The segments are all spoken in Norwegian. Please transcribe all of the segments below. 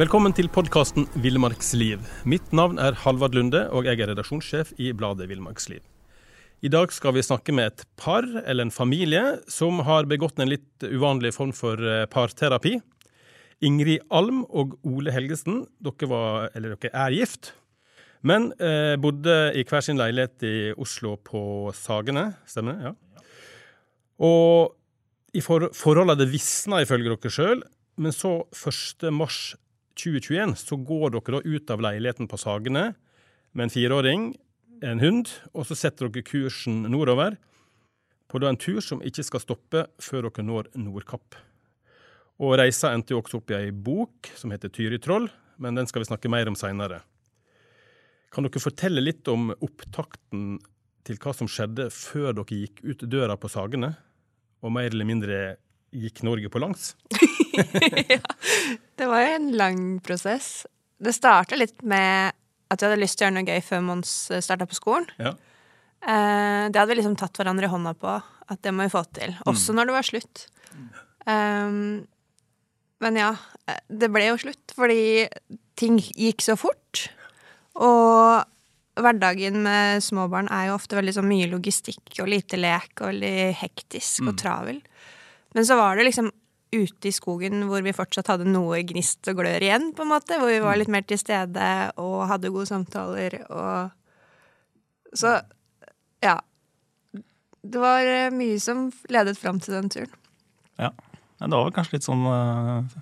Velkommen til podkasten Villmarksliv. Mitt navn er Halvard Lunde, og jeg er redaksjonssjef i bladet Villmarksliv. I dag skal vi snakke med et par, eller en familie, som har begått en litt uvanlig form for eh, parterapi. Ingrid Alm og Ole Helgesen, dere, var, eller dere er gift, men eh, bodde i hver sin leilighet i Oslo på Sagene, stemmer det? Ja. Og i for, forholdet det visna ifølge dere sjøl, men så 1. mars 2021 så går dere da ut av leiligheten på Sagene med en fireåring, en hund, og så setter dere kursen nordover på da en tur som ikke skal stoppe før dere når Nordkapp. Og reisa endte jo også opp i ei bok som heter Tyritroll, men den skal vi snakke mer om seinere. Kan dere fortelle litt om opptakten til hva som skjedde før dere gikk ut døra på Sagene, og mer eller mindre gikk Norge på langs? ja, det var jo en lang prosess. Det starta litt med at vi hadde lyst til å gjøre noe gøy før Mons starta på skolen. Ja. Eh, det hadde vi liksom tatt hverandre i hånda på, at det må vi få til. Også når det var slutt. Um, men ja, det ble jo slutt fordi ting gikk så fort. Og hverdagen med småbarn er jo ofte veldig så mye logistikk og lite lek og veldig hektisk og travel. Men så var det liksom ute i skogen hvor vi fortsatt hadde noe gnist og glør igjen, på en måte. Hvor vi var litt mer til stede og hadde gode samtaler og Så ja. Det var eh, mye som ledet fram til den turen. Ja. Det var vel kanskje litt sånn uh,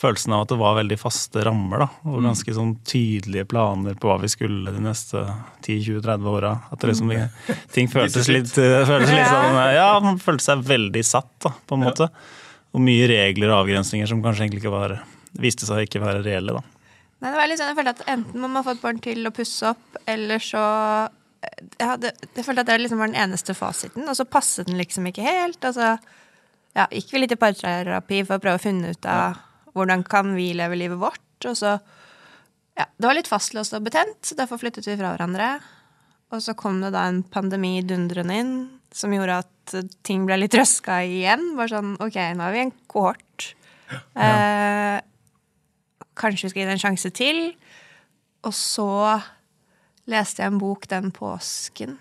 følelsen av at det var veldig faste rammer. da, Og ganske sånn tydelige planer på hva vi skulle de neste 10-20-30 åra. At det liksom, ting føltes litt, uh, føltes litt sånn Ja, man følte seg veldig satt, da, på en måte. Og mye regler og avgrensninger som kanskje egentlig ikke var viste seg ikke være reelle, da. Nei, det var litt sånn, jeg følte at Enten må man få et barn til å pusse opp, eller så ja, det, Jeg følte at det liksom var den eneste fasiten, og så passet den liksom ikke helt. Altså, ja, gikk vi litt i parterapi for å prøve å finne ut av hvordan kan vi leve livet vårt. Og så Ja, det var litt fastlåst og betent, så derfor flyttet vi fra hverandre. Og så kom det da en pandemi dundrende inn som gjorde at ting ble litt røska igjen. Bare sånn OK, nå er vi en kohort. Eh, kanskje vi skal gi det en sjanse til. Og så leste jeg en bok den påsken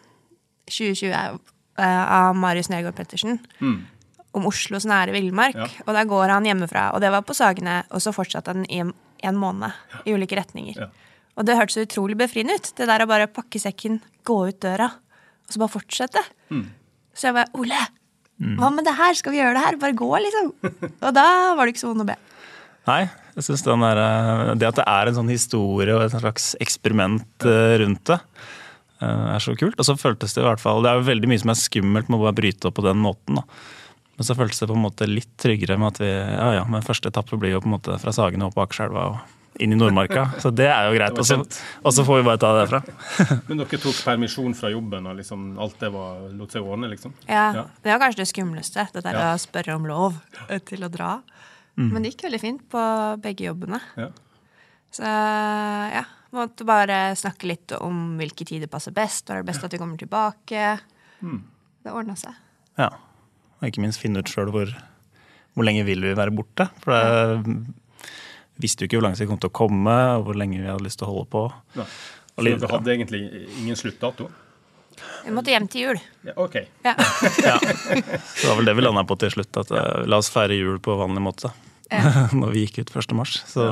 2020 eh, av Marius Nergård Pettersen. Om Oslos nære villmark. Ja. Og der går han hjemmefra. Og det var på Sagene, og så fortsatte han i en, måned. I ulike retninger. Ja. Og det hørtes utrolig befriende ut. Det der å bare pakke sekken, gå ut døra, og så bare fortsette. Så jeg bare Ole, hva med det her? Skal vi gjøre det her? Bare gå, liksom. Og da var det ikke så vondt å be. Nei, jeg synes den der, eh, Det at det er en sånn historie og et slags eksperiment eh, rundt det, eh, er så kult. Og så føltes det i hvert fall Det er jo veldig mye som er skummelt med å bare bryte opp på den måten. da. Men så føltes det på en måte litt tryggere med at vi Ja ja, men første etappe blir jo på en måte fra Sagene opp på Akerselva og inn i Nordmarka. Så det er jo greit. Og så, og så får vi bare ta det derfra. Men dere tok permisjon fra jobben, og liksom alt det var, lot seg ordne, liksom? Ja, Ja. Det var kanskje det skumleste, det der Ja. å spørre om lov eh, til å dra. Men det gikk veldig fint på begge jobbene. Ja. Så ja, måtte bare snakke litt om hvilke tider passer best. Når er det best at vi kommer tilbake? Det ordna seg. Ja. Og ikke minst finne ut sjøl hvor, hvor lenge vil vi være borte. For det visste jo ikke hvor lang tid vi kom til å komme, og hvor lenge vi hadde lyst til å holde på. Ja. Så dere hadde egentlig ingen sluttdato? Vi måtte hjem til jul. Ja, OK. Ja. Ja. Så det var vel det vi landa på til slutt. At eh, la oss feire jul på vanlig måte. Når vi gikk ut 1. mars. Så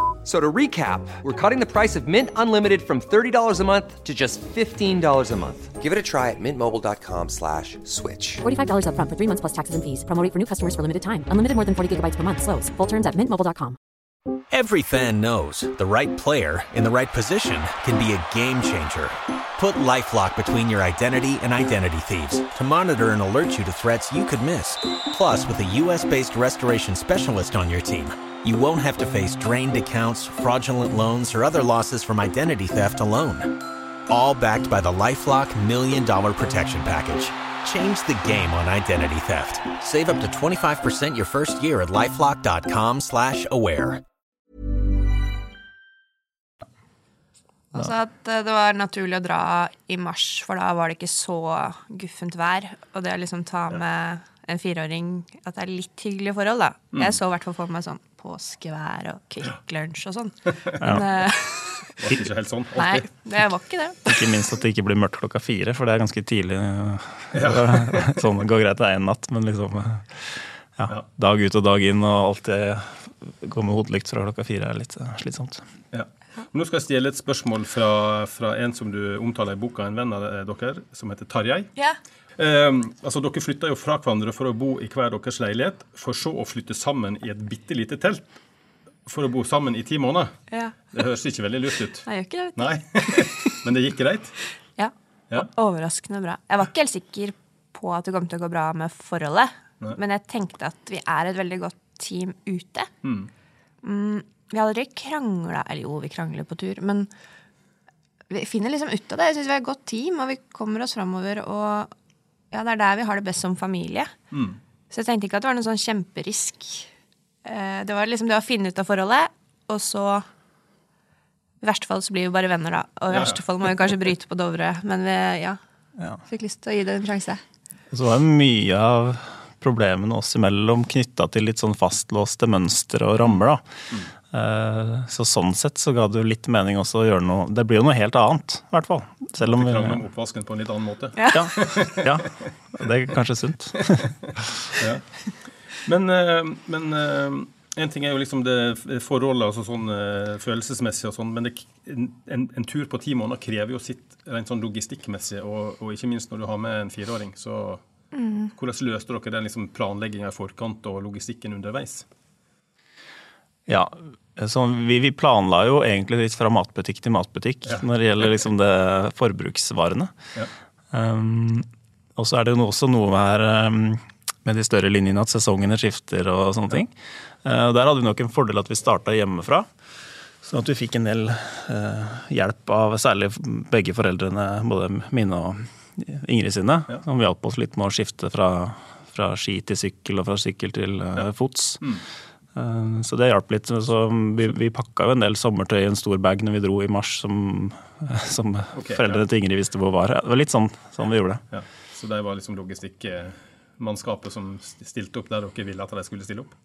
F- So to recap, we're cutting the price of Mint Unlimited from $30 a month to just $15 a month. Give it a try at mintmobile.com slash switch. $45 upfront for three months plus taxes and fees. Promo rate for new customers for limited time. Unlimited more than 40 gigabytes per month. Slows. Full terms at mintmobile.com. Every fan knows the right player in the right position can be a game changer. Put LifeLock between your identity and identity thieves to monitor and alert you to threats you could miss. Plus, with a US-based restoration specialist on your team, you won't have to face drained accounts, fraudulent loans, or other losses from identity theft alone. All backed by the LifeLock Million Dollar Protection Package. Change the game on identity theft. Save up to 25% your first year at lifelock.com slash aware. Altså at eh, det var naturlig å dra i mars, for da var det ikke så guffent vær. Og det å liksom ta med en fireåring At det er litt hyggelige forhold, da. Mm. Jeg så i hvert fall for meg sånn påskevær og Kvikk Lunsj og sånn. Men eh, Det var ikke helt sånn. nei, det var ikke det. Ikke minst at det ikke blir mørkt klokka fire, for det er ganske tidlig. sånn, det går greit det er én natt, men liksom ja, Dag ut og dag inn og alltid gå med hodelykt fra klokka fire er litt eh, slitsomt. Ja. Men nå skal jeg stjele et spørsmål fra, fra en som du omtaler i boka, en venn av dere, som heter Tarjei. Ja. Eh, altså, Dere flytta jo fra hverandre for å bo i hver deres leilighet, for så å flytte sammen i et bitte lite telt for å bo sammen i ti måneder. ja. Det høres ikke veldig lurt ut. Nei, jeg gjør ikke det. Nei, Men det gikk greit? Ja. Ja. Overraskende bra. Jeg var ikke helt sikker på at det kom til å gå bra med forholdet. Men jeg tenkte at vi er et veldig godt team ute. Mm, vi har aldri krangla Eller jo, vi krangler på tur, men vi finner liksom ut av det. Jeg syns vi er et godt team, og vi kommer oss framover. Og ja, det er der vi har det best som familie. Så jeg tenkte ikke at det var noen sånn kjemperisk. Eh, Det var liksom det å finne ut av forholdet, og så I verste fall så blir vi bare venner, da. Og i Ja, ja. verste fall må vi kanskje bryte på Dovre. Men vi, ja, Ja. fikk lyst til å gi det en sjanse. Og så var det mye av problemene oss imellom knytta til litt sånn fastlåste mønstre og rammer. da. Eh, Så sånn sett så ga det jo litt mening også å gjøre noe Det blir jo noe helt annet, i hvert fall. Selv om Vi vi om oppvasken på en litt annen måte. ja, ja, det er kanskje sunt. Men, eh, men eh, en ting er jo liksom det forholdet, altså sånn eh, følelsesmessig og sånn, men det, en, en tur på ti måneder krever jo sitt rent sånn logistikkmessig, og, og ikke minst når du har med en fireåring. Så hvordan løste dere den liksom planlegginga i forkant og logistikken underveis? Ja, så vi, vi planla jo egentlig litt fra matbutikk til matbutikk Ja. når det gjelder liksom det forbruksvarene. Ja. Um, og så er det jo også noe her um, med de større linjene at sesongene skifter og sånne ting. Uh, der hadde vi nok en fordel at vi starta hjemmefra. Sånn at vi fikk en del uh, hjelp av særlig begge foreldrene, både mine og Ingrid sine, Ja. som hjalp oss litt med å skifte fra, fra ski til sykkel og fra sykkel til uh, fots. Mm. Eh, Så det hjalp litt. Så vi, vi pakka jo en del sommertøy i en stor bag når vi dro i mars, som, som okay, foreldrene ja. til Ingrid visste hvor var. Det var litt sånn, sånn vi gjorde det. Ja. Så det var liksom logistikkmannskapet som stilte opp der dere ville at de skulle stille opp?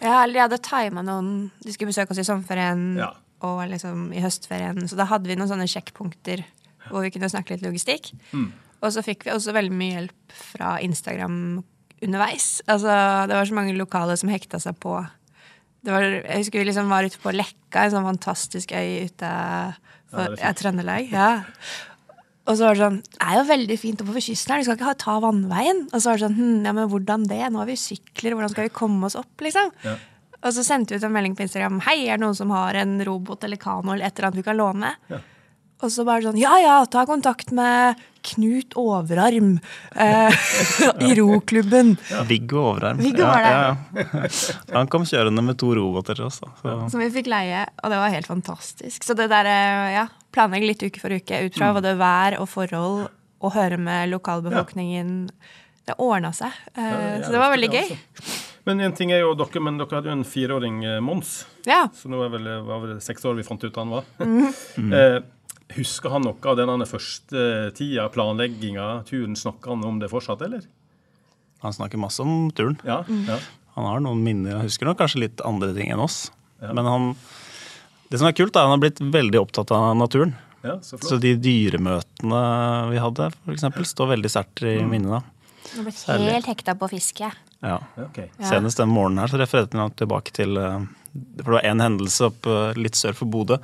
Ja, eller de hadde tima noen De skulle besøke oss i sommerferien Ja. og liksom i høstferien. Så da hadde vi noen sånne sjekkpunkter hvor vi kunne snakke litt logistikk. Og så fikk vi også veldig mye hjelp fra Instagram underveis. Altså, det var så mange lokale som hekta seg på. Det var, jeg husker vi liksom var ute på Lekka, en sånn fantastisk øy ute for, ja, Trøndelag. Ja. Og så var det sånn Det er jo veldig fint oppe på kysten her, du skal ikke ha, ta vannveien. Og så var det sånn hm, Ja, men hvordan det? Nå har vi sykler, hvordan skal vi komme oss opp, liksom? Ja. Og så sendte vi ut en melding på Instagram. Hei, er det noen som har en robot eller kano eller et eller annet vi kan låne? Ja. Og så bare sånn Ja ja, ta kontakt med Knut Overarm eh, i roklubben. Viggo Overarm. Viggo var det. Ja, ja. Han kom kjørende med to roboter til oss. Som vi fikk leie, og det var helt fantastisk. Så det der, eh, ja, planlegge litt uke for uke ut Mm. fra både vær og forhold, og høre med lokalbefolkningen. Det ordna seg. Eh, så det var veldig gøy. altså. Men en ting er jo dere, men dere hadde jo en fireåring, eh, Mons. Ja. Så nå er vel, var vel seks år vi fant ut han var. Mm. eh, husker han noe av denne første tida, planlegginga, turen? Snakker han om det fortsatt, eller? Han snakker masse om turen. Ja. Ja. Han har noen minner, han husker nok kanskje litt andre ting enn oss. Ja. Men han, det som er kult, er at han har blitt veldig opptatt av naturen. ja så Så de dyremøtene vi hadde, for eksempel, står veldig sterkt i Mm. minnet. da. Jeg ble helt hekta på fiske. Ja. Ja, ok. Senest den morgenen her så refererte han tilbake til eh, For det var en hendelse opp litt sør for Bodø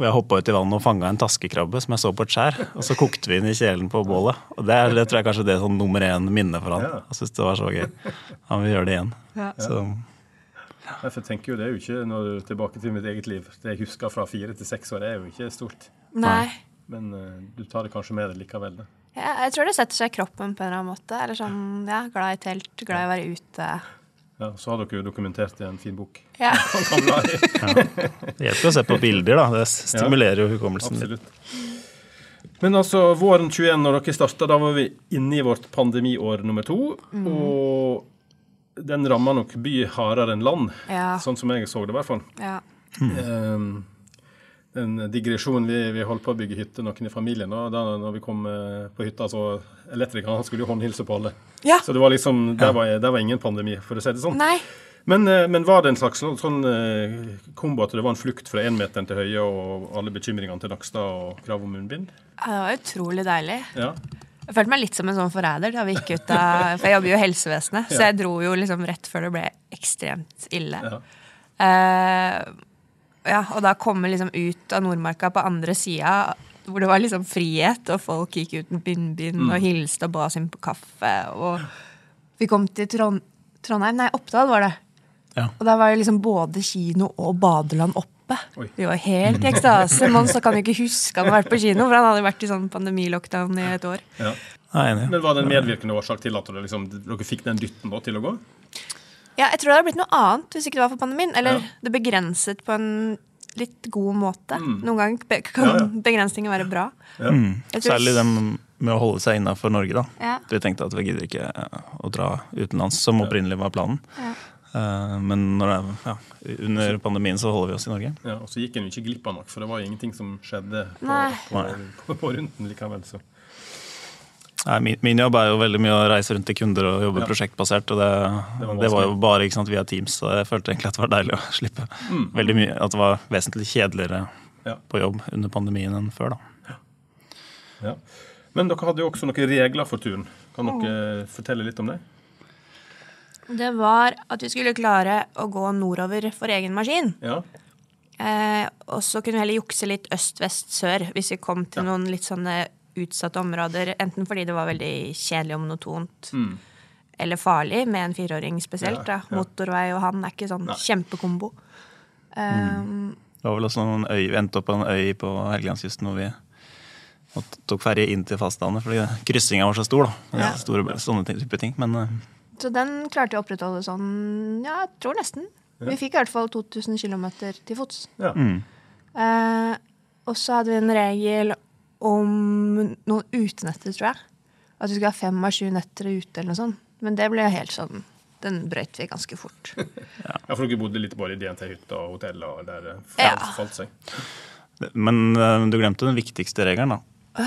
hvor jeg hoppa ut i vannet og fanga en taskekrabbe som jeg så på et skjær. Og så kokte vi den i kjelen på bålet. Og det, er, det tror jeg kanskje det er sånn nummer én minne for han. Jeg syns det var så gøy. Han vil gjøre det igjen. Ja. Så Ja, for jeg tenker jo Det er jo ikke når du er tilbake til mitt eget liv. Det jeg husker fra fire til seks år, er jo ikke stort. Nei. Men uh, du tar det kanskje med deg likevel. Ja, jeg tror det setter seg i kroppen på en eller annen måte. Eller sånn, ja, Glad i telt, glad i å være ute. Ja, så har dere jo dokumentert i en fin bok. Ja. Det hjelper å se på bilder, da. Det stimulerer jo hukommelsen. Absolutt. Men altså, våren 21, når dere starta, da var vi inne i vårt pandemiår nummer to. Mm. Og den ramma nok by hardere enn land, Ja. sånn som jeg så det, i hvert fall. Ja. Um, en digresjon. Vi, vi holdt på å bygge hytte, noen i familien. Og da når vi kom eh, på hytta, så elektrikeren han skulle jo håndhilse på alle. Ja. Så det var liksom, der var, der var ingen pandemi, for å si det sånn. Nei. Men, eh, men var det en slags sånn, sånn eh, kombo at det var en flukt fra énmeteren til høye og alle bekymringene til Nakstad og krav om munnbind? Ja, Det var utrolig deilig. Ja. Jeg følte meg litt som en sånn forræder da vi gikk ut av For jeg jobber jo i helsevesenet, så jeg dro jo liksom rett før det ble ekstremt ille. Ja. Eh, ja, og da komme liksom ut av Nordmarka på andre sida, hvor det var liksom frihet, og folk gikk uten munnbind og hilste og ba oss inn på kaffe. Og vi kom til Trond Trondheim, nei, Oppdal var det. Ja. Og da var jo liksom både kino og badeland oppe. Oi. Vi var helt i ekstase. Mons kan jo ikke huske han har vært på kino, for han hadde vært i sånn pandemilockdown i et år. Ja. Nei. Men var det en medvirkende årsak til at dere, liksom, dere fikk den dytten da, til å gå? Ja, jeg tror det hadde blitt noe annet hvis ikke det var for pandemien. Eller Ja. det begrenset på en litt god måte. Noen ganger be kan Mm. Ja, ja. begrensninger være bra. Ja. Tror- Særlig den med å holde seg innafor Norge, da. Ja. Vi tenkte at vi gidder ikke eh, å dra utenlands, som opprinnelig var planen. Ja. Eh, Men når det, er- ja, under pandemien så holder vi oss i Norge. Ja, og så gikk en jo ikke glipp av nok, for det var jo ingenting som skjedde på, på, på, på runden likevel. Så. Nei, min, min jobb er jo veldig mye å reise rundt til kunder og jobbe Ja. prosjektbasert. Og det, Det var det, var jo bare ikke sant, via Teams, så jeg følte egentlig at det var deilig å slippe. Veldig mye, At det var vesentlig kjedeligere Ja. på jobb under pandemien enn før. da. Ja. Men dere hadde jo også noen regler for turen. Kan dere fortelle litt om det? Det var at vi skulle klare å gå nordover for egen maskin. Ja. Eh, og så kunne vi heller jukse litt øst, vest, sør hvis vi kom til noen litt sånne utsatte områder. Enten fordi det var veldig kjedelig og monotont, eller farlig med en fireåring spesielt. Ja, da. ja. Motorvei og han er ikke sånn Nei. kjempekombo. Um, Det var vel også noen øy, vi endte opp på en øy på Helgelandskysten hvor vi tok ferje inn til fastlandet fordi kryssinga var så stor. da. Ja. Store, sånne type ting. Men uh, Så den klarte vi å opprettholde sånn, ja, jeg tror nesten. Vi fikk i hvert fall 2000 km til fots. ja. Eh, og så hadde vi en regel om noen utenetter, tror jeg. At vi skulle ha fem av sju netter ute eller noe sånt. Men det ble helt sånn Den brøyt vi ganske fort. ja, for dere bodde litt både i DNT-hytta og hotell, og der det Ja. falt, seg. Men eh, du glemte den viktigste regelen. da.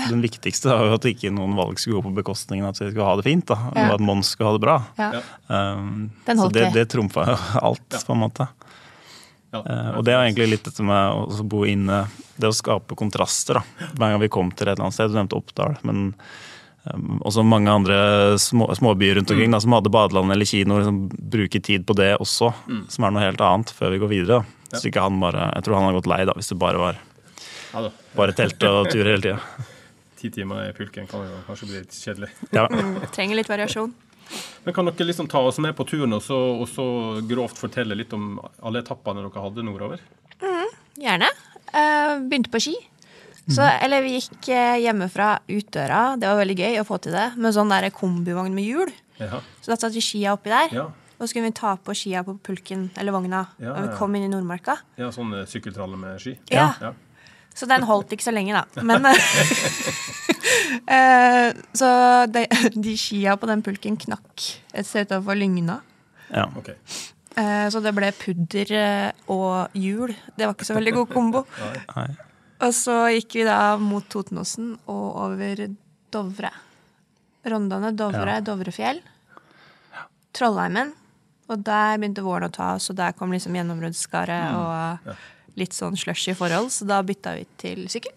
Den viktigste var jo at ikke noen valg skulle gå på bekostningen av at vi skulle ha det fint. da. Ja. Og at Mons skulle ha det bra. Ja. Ja. Um, Den så det, det trumfa jo alt, på en måte. Ja. Eh, og det er egentlig litt dette med å bo inne, det å skape kontraster. da. Hver gang vi kom til et eller annet sted, du nevnte Oppdal, men um, også mange andre små, småbyer rundt omkring da, som hadde badeland eller kino, liksom, bruke tid på det også, som er noe helt annet, før vi går videre. da. Så ikke han bare, Jeg tror han har gått lei da, hvis det bare var Ja bare telt og tur hele tida. Ti timer i pulken kan jo kanskje bli litt kjedelig. Ja. Trenger litt variasjon. Men kan dere liksom ta oss med på turen og så, og så grovt fortelle litt om alle etappene dere hadde nordover? Gjerne. Uh, begynte på ski. Så, eller vi gikk eh, hjemmefra utdøra. Det var veldig gøy å få til det. Med sånn der kombivogn med hjul. Ja. Så da satte vi skia oppi der. Ja. Og så kunne vi ta på skia på pulken eller vogna Ja, når vi kom inn i Nordmarka. ja sånn eh, sykkeltralle med ski? Ja. ja. Så den holdt ikke så lenge, da. Men eh, Så de, de skia på den pulken knakk et sted utenfor Lygna. ja. Ok. Eh, så det ble pudder eh, og hjul. Det var ikke så veldig god kombo. Nei. Og så gikk vi da mot Totenåsen og over Dovre. Rondane, Dovre, Ja. Dovrefjell. Trollheimen. Og der begynte våren å ta oss, og der kom liksom gjennombruddsskaret og litt sånn slushy forhold, så da bytta vi til sykkel.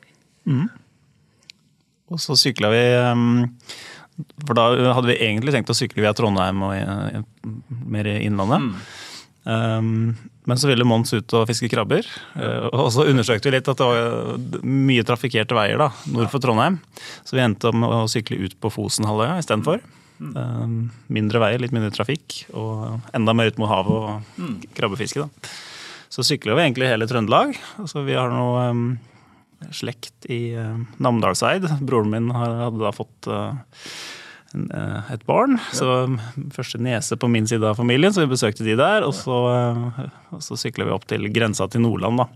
Og så sykla vi um, For da hadde vi egentlig tenkt å sykle via Trondheim og mer i Innlandet. Mm. men så ville Mons ut og fiske krabber. Uh, og så undersøkte vi litt at det var mye trafikkerte veier da, nord for Trondheim. Så vi endte om å sykle ut på Fosenhalvøya istedenfor. Um, mindre veier, litt mindre trafikk, og enda mer ut mot havet og krabbefiske. da. Så sykler vi egentlig hele Trøndelag. Altså, vi har noe slekt i uh, Namdalseid. Broren min hadde da fått uh, uh, et barn. Så um, første niese på min side av familien, så vi besøkte de der. Og så, uh, så sykla vi opp til grensa til Nordland, da.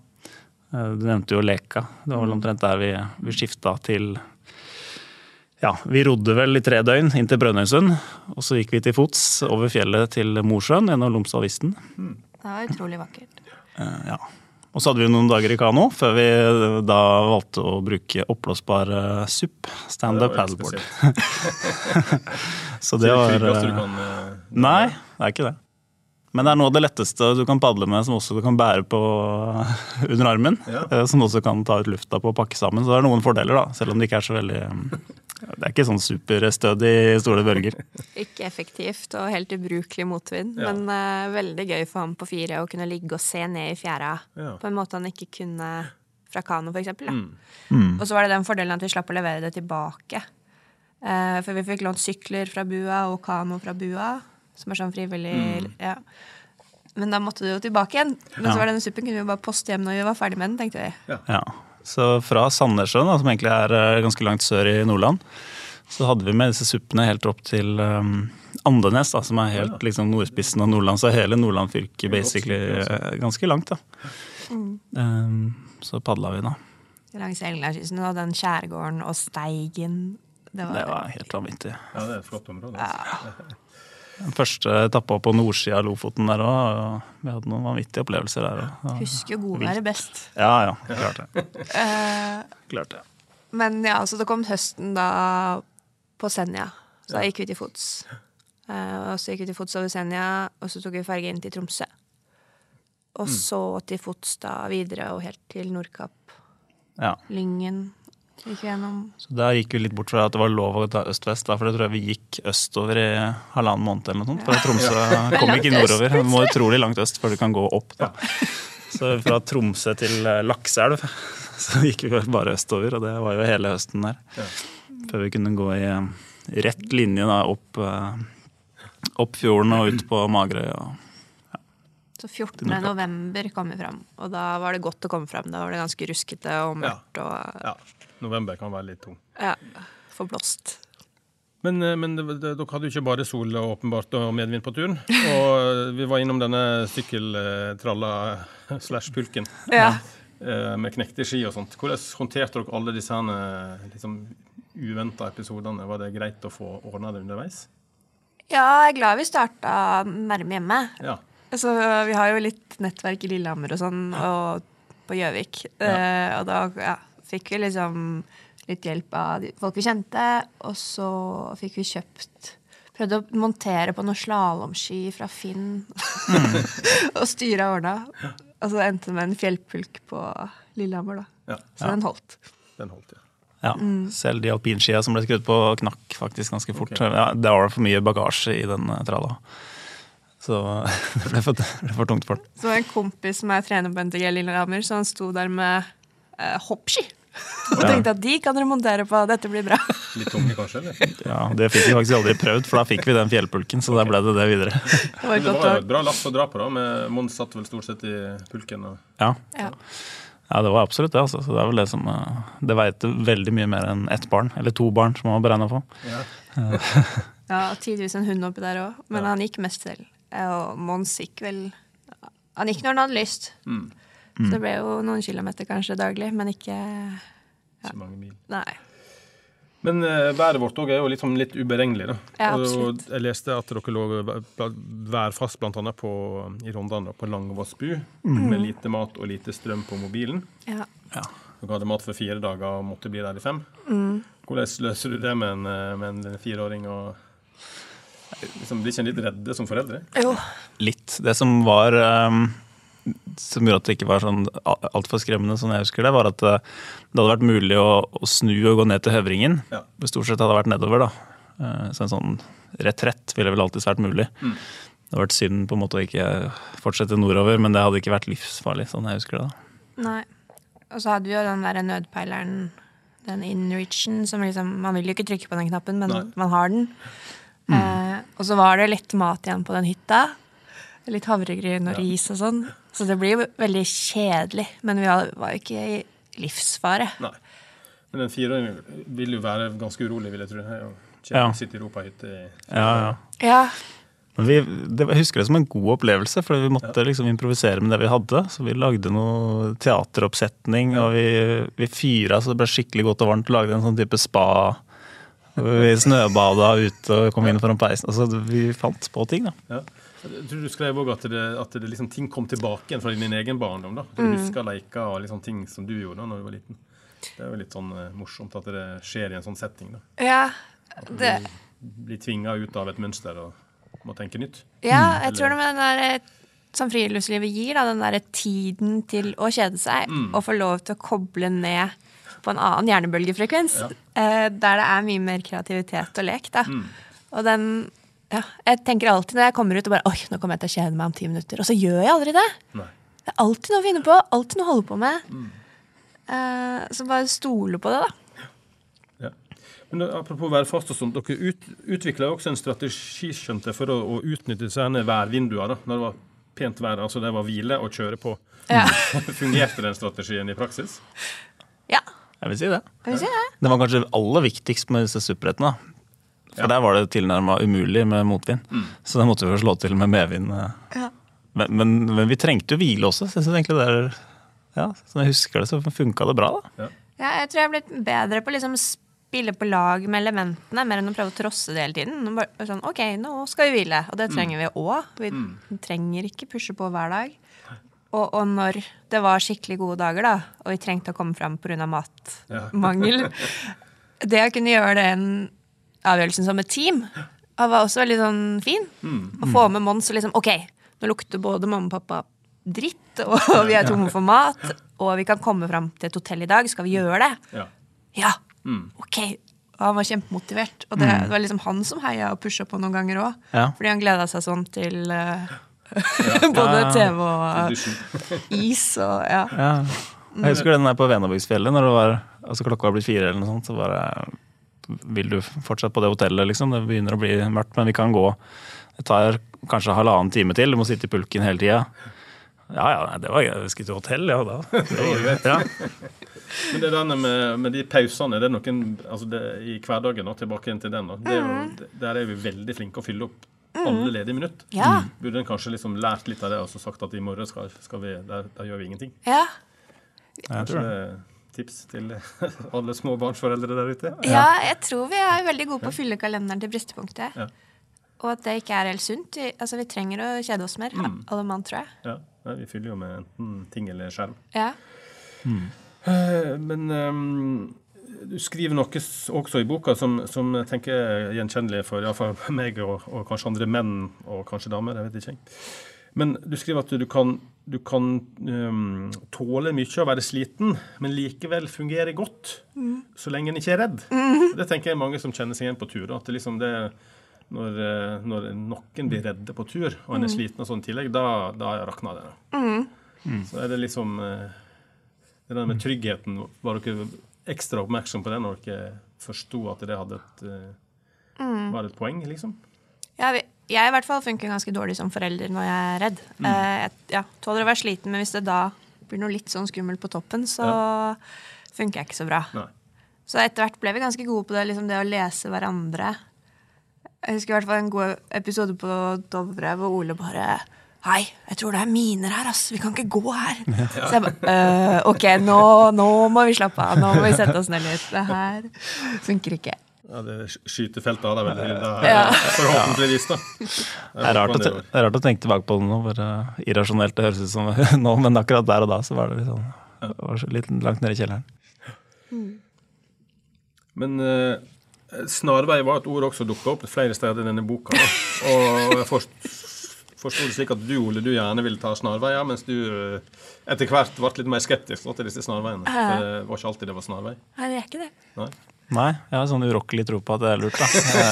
Uh, du nevnte jo Leka. Det var vel omtrent der vi, vi skifta til Ja, vi rodde vel i tre døgn inn til Brønnøysund. Og så gikk vi til fots over fjellet til Mosjøen gjennom Lomsdalisten. Det var utrolig vakkert. Eh, Ja. Og så hadde vi noen dager i kano, før vi da valgte å bruke oppblåsbar eh, SUP. Standup paddleboard. så Det var eh, eh, Nei, det er ikke det. Men det er noe av det letteste du kan padle med, som også du kan bære på under armen. Ja. eh, Som også kan ta ut lufta på og pakke sammen. Så det er noen fordeler, da. Selv om det ikke er så veldig eh, Det er ikke sånn superstødig store bølger. Ikke effektivt og helt ubrukelig motvind, Ja. men uh, veldig gøy for ham på fire å kunne ligge og se ned i fjæra Ja. på en måte han ikke kunne fra kano, for eksempel. Mm. Og så var det den fordelen at vi slapp å levere det tilbake. Uh, for vi fikk lånt sykler fra bua og kano fra bua, som er sånn frivillig Mm. ja. Men da måtte du jo tilbake igjen. Men Ja. så var denne suppen kunne vi jo bare poste hjem når vi var ferdig med den, tenkte vi. Ja. Så fra Sandnessjøen, som egentlig er eh, ganske langt sør i Nordland, så hadde vi med disse suppene helt opp til um, Andenes, da, som er helt liksom, nordspissen av Nordland. Så hele Nordland fylke basically eh, ganske langt. da. Um, så padla vi da. Langs Helgelandskysten og den skjærgården og Steigen. Det var, Det var helt vanvittig. Ja, det er et flott område. Altså. Den første etappa på nordsida av Lofoten der òg. Vi hadde noen vanvittige opplevelser der òg. Husker jo godværet best. Ja ja, klart det. Eh, Klart det. Men ja, så det kom høsten da på Senja. Så da gikk vi til fots. Eh, og så gikk vi til fots over Senja, og så tok vi ferge inn til Tromsø. Og så til fots da videre og helt til Nordkapp. Ja. Lyngen. Så der gikk vi litt bort fra at det var lov å ta øst-vest, for det tror jeg vi gikk østover i halvannen måned eller noe sånt. For Tromsø kom ikke nordover. Du må utrolig langt øst før du kan gå opp. Da. Så fra Tromsø til Lakseelv Lakselv så gikk vi bare østover, og det var jo hele høsten der. Før vi kunne gå i eh, rett linje da, opp, eh, opp fjorden og ut på Magerøy. Så 14. november kom vi fram, og da var det godt å komme fram. Da var det ganske ruskete og mørkt og Ja. November kan være litt tung. ja, forblåst. Men, eh, men det, det, dere hadde jo ikke bare sol og åpenbart og medvind på turen. Og vi var innom denne sykkeltralla slash pulken Ja. eh, med knekte ski og sånt. Hvordan håndterte dere alle disse liksom, uventa episodene? Var det greit å få ordna det underveis? ja, jeg er glad vi starta nærme hjemme. Ja. Så vi har jo litt nettverk i Lillehammer og sånn, og på Gjøvik. Ja. og da ja, fikk vi liksom litt hjelp av folk vi kjente. Og så fikk vi kjøpt Prøvde å montere på noen slalåmski fra Finn. og styre og ordna. Og så endte det med en fjellpulk på Lillehammer, da. Ja. Så den holdt. Den holdt, ja. Ja, Selv de alpinskia som ble skrudd på, knakk faktisk ganske fort. Ja, det var for mye bagasje i den eh, tralla. Så det ble for, det ble for tungt for den. Så en kompis som er trener på NTG Lillehammer, så han sto der med eh, hoppski. Og tenkte at de kan dere montere på, dette blir bra. Litt tunge, kanskje? eller? Ja, Det fikk vi faktisk aldri prøvd, for da fikk vi den fjellpulken. Så da ble det det videre. Det var Det var jo et bra lass å dra på, da. Med Mons satt vel stort sett i pulken. Og... Ja, ja. ja det var absolutt det. altså. Så Det er vel det som eh, Det veit veldig mye mer enn ett barn, eller to barn, som man var beregna på. Ja, ja, tidvis en hund oppi der òg, men han gikk mest selv. Og Mons gikk vel Han gikk når han hadde lyst. Så det ble jo noen kilometer kanskje daglig, men ikke Ikke mange mil. Nei. Men uh, været vårt òg er jo liksom litt uberegnelig. da. Ja, og absolutt. jeg leste at dere lå vær- værfast bl.a. i Rondane, på Langvassbu, med lite mat og lite strøm på mobilen. Ja. Dere hadde mat for fire dager og måtte bli der i fem. Hvordan løser du det med en, eh, med en fireåring? og liksom, Blir ikke en litt redde som foreldre? Jo. Litt. Det som var eh, Som gjorde at det ikke var sånn altfor skremmende, som jeg husker det, var at eh, det hadde vært mulig å, å snu og gå ned til Høvringen. Ja. Det stort sett hadde vært nedover, da. Eh, Så en sånn retrett ville vel alltids vært mulig. Det hadde vært synd på en måte å ikke fortsette nordover, men det hadde ikke vært livsfarlig, sånn jeg husker det. da. Nei. Og så hadde vi jo den derre nødpeileren, den inreachen, som liksom Man vil jo ikke trykke på den knappen, men Nei. man har den. Eh, og så var det litt mat igjen på den hytta. Litt havregryn og ris og sånn. Så det blir jo veldig kjedelig. Men vi var jo ikke i livsfare. Nei. Men en fireåring vil jo være ganske urolig, vil jeg tro. Ja. Sitte i ropahytte i Ja, ja. Ja. Men vi, det, jeg husker det som en god opplevelse, for vi måtte liksom improvisere med det vi hadde. Så vi lagde noe teateroppsetning, og vi, vi fyra så det ble skikkelig godt og varmt. Lagde en sånn type spa. Vi snøbada ute og kom inn foran peisen. Altså, vi fant på ting, da. Ja. Jeg tror du skrev òg at, det, at det liksom, ting kom tilbake igjen fra din egen barndom. da. Du husker leker og liksom, ting som du gjorde da når du var liten. Det er jo litt sånn uh, morsomt at det skjer i en sånn setting. da. Ja, det, Blir tvinga ut av et mønster og må tenke nytt. ja jeg jeg tror det med den der eh, som friluftslivet gir, da, den derre tiden til å kjede seg, Mm. og få lov til å koble ned på en annen hjernebølgefrekvens, eh, der det er mye mer kreativitet og lek, da. Mm. Og den ja, Jeg tenker alltid når jeg kommer ut og bare Oi, nå kommer jeg til å kjede meg om ti minutter. Og så gjør jeg aldri det. Nei. Det er alltid noe å finne på, alltid noe å holde på med. Mm. Eh, så bare stole på det, da. Ja. Men da, Apropos værfast og sånt, dere ut, utvikla også en strategi skjønte, for å, å utnytte disse værvinduene når det var pent vær. altså Det var hvile og kjøre på. Ja. Fungerte den strategien i praksis? ja. Jeg vil si det. Jeg vil si det? Det var kanskje aller viktigst med disse supperettene. For Ja. der var det tilnærma umulig med motvind. Så da måtte vi jo slå til med medvind. eh. Ja. Men, men, men vi trengte jo hvile også. Så jeg egentlig det er, ja, Som jeg husker det, så funka det bra. da. Ja, jeg tror jeg er blitt bedre på å liksom spille på lag med elementene, mer enn å prøve å trosse det hele tiden. Bare sånn, ok, nå skal vi hvile, og det trenger vi òg. Vi trenger ikke pushe på hver dag. Og, og når det var skikkelig gode dager, da, og vi trengte å komme fram pga. matmangel Det å kunne gjøre den avgjørelsen som et team det var også veldig sånn fin. Å få med Mons og liksom Ok, nå lukter både mamma og pappa dritt, og vi er tomme for mat, og vi kan komme fram til et hotell i dag. Skal vi gjøre det? Ja. Ja, ok. Og han var kjempemotivert. Og det, det var liksom han som heia og pusha på noen ganger òg. Ja. Fordi han gleda seg sånn til uh, både TV og eh, is og ja. Ja. Jeg husker den der på Venabygdsfjellet, når det var, altså klokka var blitt fire eller noe sånt. Så bare Vil du fortsatt på det hotellet, liksom? Det begynner å bli mørkt, men vi kan gå. Det tar kanskje halvannen time til. Du må sitte i pulken hele tida. Ja ja, det var gøy. Vi skulle til hotell, ja da. Ja. Men det der med, med de pausene, det er noen altså det, i hverdagen, og tilbake til den, da, det er jo, der er vi veldig flinke å fylle opp alle ledige minutt. Ja. Burde en kanskje liksom lært litt av det og så sagt at i morgen skal, skal vi, der, der gjør vi ingenting. Ja. Jeg tror det det. er tips til alle småbarnsforeldre der ute. ja, jeg tror vi er veldig gode på å fylle kalenderen til bristepunktet. Ja. Og at det ikke er helt sunt. Vi, altså, vi trenger å kjede oss mer, alle mann, tror jeg. Ja, nei, vi fyller jo med enten ting eller skjerm. Ja. Mm. Men um, du skriver noe også i boka som, som jeg tenker er gjenkjennelig for i hvert meg og, og kanskje andre menn og kanskje damer. jeg vet ikke. Men du skriver at du kan, du kan um, tåle mye å være sliten, men likevel fungere godt så lenge en ikke er redd. Det tenker jeg er mange som kjenner seg igjen på tur. At det liksom det når, eh, når noen blir redde på tur, og en er sliten og sånn i tillegg, da, da rakner det. Så er det liksom eh, det der med tryggheten, var dere ekstra oppmerksom på det når dere forsto at det hadde et, eh, var et poeng, liksom? Ja, vi, jeg i hvert fall funker ganske dårlig som forelder når jeg er redd. Eh, jeg ja, tåler å være sliten, men hvis det da blir noe litt sånn skummelt på toppen, så funker jeg ikke så bra. Nei. Så etter hvert ble vi ganske gode på det, liksom det å lese hverandre. Jeg husker i hvert fall en god episode på Dovre hvor Ole bare Hei, jeg tror det er miner her, ass. Vi kan ikke gå her. Så jeg bare «Øh, OK, nå, nå må vi slappe av. Nå må vi sette oss ned litt. Det her funker ikke. Ja, det skytefeltet har de vel Ja. forhåpentligvis, da. Det er, rart å, det er rart å tenke tilbake på det nå, hvor eh, irrasjonelt det høres ut som nå, men akkurat der og da så var det litt, sånn, det var litt langt nede i kjelleren. Men eh, snarvei var et ord også dukka opp flere steder i denne boka. Da. Og jeg forst, forsto det slik at du, Ole, du gjerne ville ta snarveier, mens du eh, etter hvert ble litt mer skeptisk da, til disse snarveiene. For det var ikke alltid det var snarvei. Nei, det er ikke det. Nei. Nei, jeg har sånn urokkelig tro på at det er lurt, da.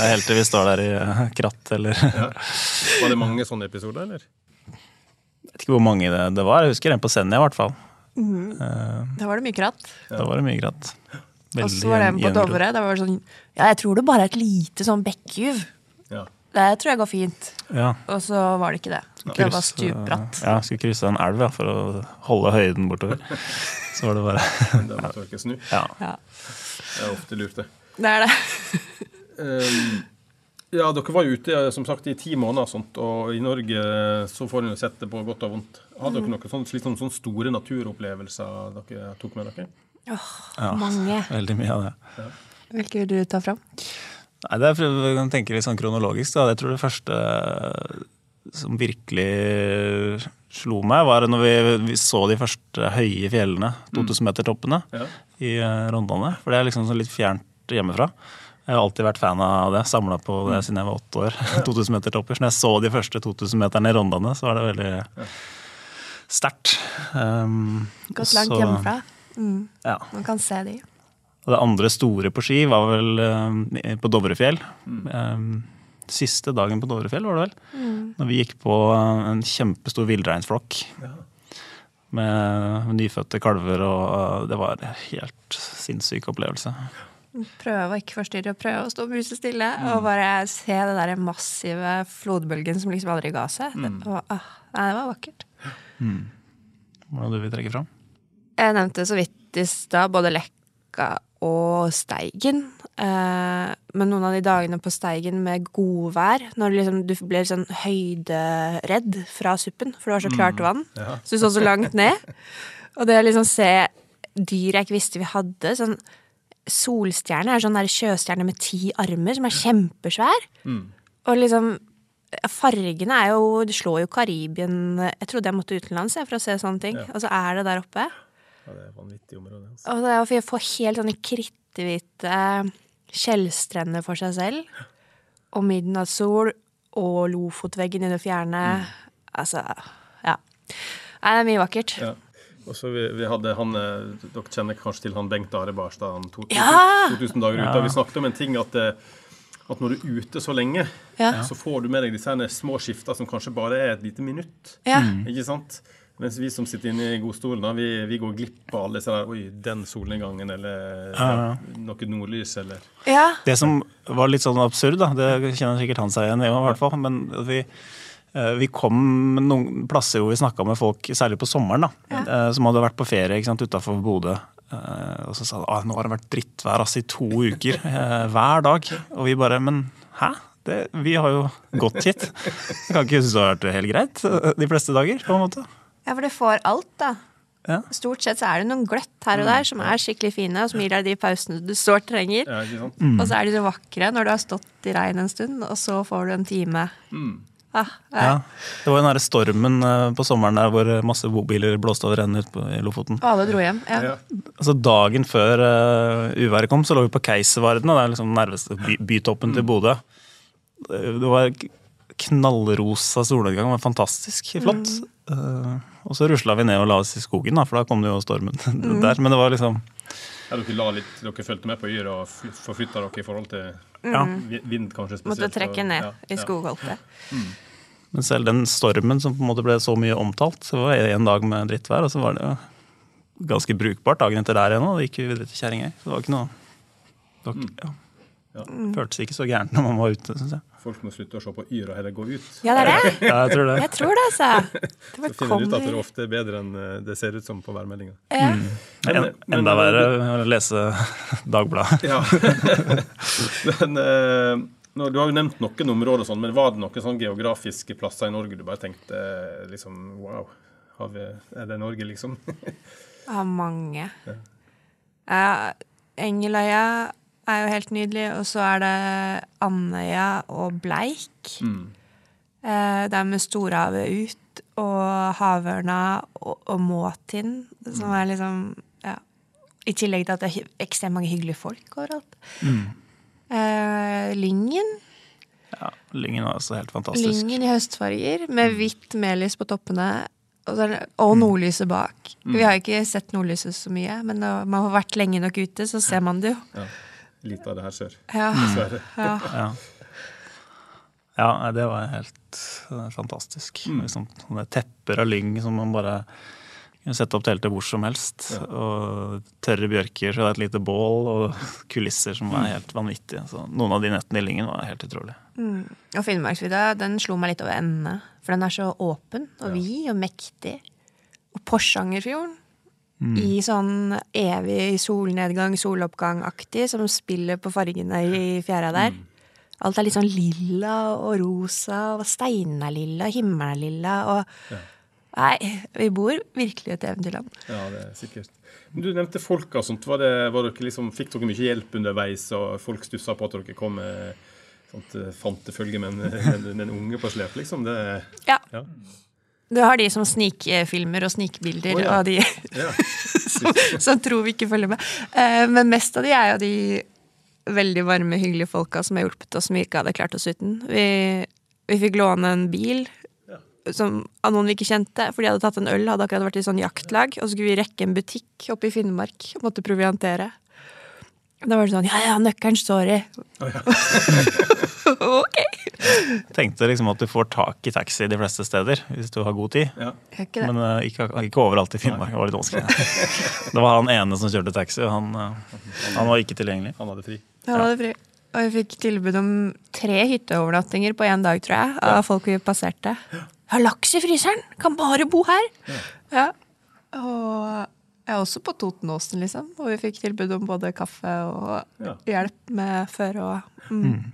Helt til vi står der i eh, kratt eller ja. Var det mange sånne episoder, eller? Jeg vet ikke hvor mange det, det var. Jeg husker en på Senja, i hvert fall. Eh, Da var det mye kratt. Da var det mye kratt. Og så var det en på. Dovre. Da var det sånn Ja, jeg tror det bare er et lite sånn bekkjuv. Ja. Det tror jeg går fint. Ja. Og så var det ikke det. Det var stupbratt. Ja, skulle krysse en elv ja, for å holde høyden bortover. Så var det bare Da måtte dere snu. Ja. Ja. Det er ofte lurt, det. Det er det. Um, ja, dere var jo ute som sagt i ti måneder, og sånt, og i Norge eh, så får en jo sett det på godt og vondt. Hadde dere noen sånne, litt sånn, sånne store naturopplevelser dere tok med dere? Mange. Veldig mye av det. Hvilke vil du ta fram? Nei, det er, for kan tenke litt sånn kronologisk. da. Jeg tror det første eh, som virkelig slo meg, var når vi, vi så de første høye fjellene, 2000-metertoppene, Ja. I eh, Rondane. For det er liksom sånn litt fjernt hjemmefra. Jeg har alltid vært fan av det. Samla på det siden jeg var åtte år. 2000-metertopper. Så når jeg så de første 2000-meterne i Rondane, så var det veldig sterkt. Um, Gått langt så- hjemmefra. Mm. Ja. Man kan se de. Og det andre store på ski var vel eh, på Dovrefjell. Um, siste dagen på Dovrefjell, var det vel. Når vi gikk på en kjempestor villreinsflokk. Med nyfødte kalver, og det var en helt sinnssyk opplevelse. Prøve å ikke forstyrre, prøve å stå musestille og bare se den der massive flodbølgen som liksom aldri ga seg. Det, var, ah, nei, det var vakkert. Mm. Hvordan du vil trekke fram? Jeg nevnte så vidt i stad både Lekka og Steigen. Eh, men noen av de dagene på Steigen med godvær, når du liksom, du ble sånn høyderedd fra suppen, for det var så klart vann, så du så så langt ned. Og det å liksom se dyr jeg ikke visste vi hadde, sånn Solstjerne er sånn der sjøstjerne med ti armer, som er kjempesvær. Og liksom Fargene er jo Det slår jo Karibien Jeg trodde jeg måtte utenlands jeg, for å se sånne ting. Og så er det der oppe. Ja, det er vanvittig område. Altså. Og det er jo for å få helt sånne kritthvite skjellstrender for seg selv. Og midnattssol og Lofotveggen i det fjerne. Altså, ja. Nei, det er mye vakkert. Ja. Og så vi, vi hadde han, eh, Dere kjenner kanskje til han Bengt Are Barstad, han to- Ja! 2000 dager ute. Og vi snakket om en ting at, eh, at når du er ute så lenge, Ja. så får du med deg disse små skifter som kanskje bare er et lite minutt. Ja. Ikke sant? Mens vi som sitter inne i godstolen, da, vi, vi går glipp av alle disse der Oi, den solnedgangen, eller ja, noe nordlys, eller ja. Det som var litt sånn absurd, da, det kjenner sikkert han seg igjen i, i hvert fall, men vi, eh, vi kom noen plasser hvor vi snakka med folk, særlig på sommeren, da, ja. som hadde vært på ferie utafor Bodø. Eh, Og så sa de at nå har det vært drittvær ass, i to uker, eh, hver dag. Og vi bare Men hæ? Det, vi har jo gått hit. Jeg kan ikke synes det har vært helt greit eh, de fleste dager. på en måte. Ja, for du får alt, da. Ja. Stort sett så er det noen gløtt her og der som er skikkelig fine, og som gir deg de pausene du sårt trenger. ja, ikke sant? Mm. Og så er de så vakre når du har stått i regn en stund, og så får du en time. Ah, ja. Ja. Det var jo den derre stormen eh, på sommeren der hvor masse bobiler blåste over ende ut i Lofoten. Og alle dro hjem. Ja. Ja. Altså Dagen før uh, uværet kom, så lå vi på Keiservarden, og det er liksom nærmeste by, bytoppen til Bodø. Det var knallrosa solnedgang, det var fantastisk flott. Eh, og så rusla vi ned og la oss i skogen, da, for da kom det jo stormen der. Men det var liksom Ja, dere, la litt, dere fulgte med på yra og fly- forflytta dere i forhold til Ja. vind, kanskje spesielt. Måtte trekke og- ned ja, i ja. Mm. Men selv den stormen som på en måte ble så mye omtalt, så var det en dag med drittvær, og så var det jo ganske brukbart dagen etter der igjen, og da gikk vi videre til Kjerringøy. Så det var ikke noe det var, ja. Ja. Føltes ikke så gærent når man var ute, Synes jeg. Folk må slutte å se på Yr og heller gå ut. Ja, det er det. Ja, jeg tror det. Jeg tror det, altså. Det Så finner du ut at det er ofte er bedre enn eh, det ser ut som på værmeldinga. ja. En, Men- men- enda verre å lese Dagbladet. Ja. men eh, nå, Du har jo nevnt noen områder, sånn, men var det noen sånn geografiske plasser i Norge du bare tenkte eh, liksom Wow, har vi, er det Norge, liksom? Jeg Har mange. Ja, Engeløya er jo helt nydelig, og så er det Andøya og Bleik. Eh, Det er med storhavet ut, og havørna og, og måtind, som er liksom ja. I tillegg til at det er ekstremt mange hyggelige folk overalt. Eh, Lyngen. Ja, Lyngen var også helt fantastisk. Lyngen i høstfarger, med hvitt melis på toppene. Og, og nordlyset bak. Vi har ikke sett nordlyset så mye, men når man har vært lenge nok ute, så ser man det jo. Ja. Litt av det her sør, Ja, dessverre. ja. Ja. ja, det var helt fantastisk. fantastisk. Liksom, sånne tepper av lyng som man bare kunne sette opp teltet hvor som helst. Og tørre bjørker, så det er et lite bål, og kulisser som er helt vanvittige. Så noen av de nettene i Lyngen var helt utrolig. Og Finnmarksvidda den slo meg litt over endene. For den er så åpen og vid og mektig. Og Porsangerfjorden. I sånn evig solnedgang, soloppgang-aktig, som spiller på fargene i fjæra der. Alt er litt sånn lilla og rosa, og steinen er lilla, himmelen er lilla, og Nei, vi bor virkelig i et eventyrland. Ja, det er sikkert. Men Du nevnte folka og sånt. Var det, var dere liksom, fikk dere mye hjelp underveis, og folk stussa på at dere kom med sånt eh, fantefølge med en, med en unge på slep, liksom? Det, Ja. ja. Du har de som snikfilmer og snikbilder, oh, ja. av de Ja. som, som tror vi ikke følger med. Eh, men mest av de er jo de veldig varme, hyggelige folka som har hjulpet oss som vi ikke hadde klart oss uten. Vi, vi fikk låne en bil som, av noen vi ikke kjente, for de hadde tatt en øl, hadde akkurat vært i sånn jaktlag, og så skulle vi rekke en butikk oppe i Finnmark og måtte proviantere. Da var det sånn Ja, ja, nøkkelen står i. ok. Tenkte liksom at du får tak i taxi de fleste steder hvis du har god tid. Ja. Ikke. Men uh, ikke, ikke overalt i Finnmark. Det var litt vanskelig. Det var han ene som kjørte taxi, og han, uh, han var ikke tilgjengelig. Han hadde fri. Han hadde fri. Og vi fikk tilbud om tre hytteovernattinger på én dag, tror jeg, av folk vi passerte. Jeg har laks i fryseren! Kan bare bo her! Ja. Og jeg er også på Totenåsen, liksom. Og vi fikk tilbud om både kaffe og Ja. hjelp med føre og mm.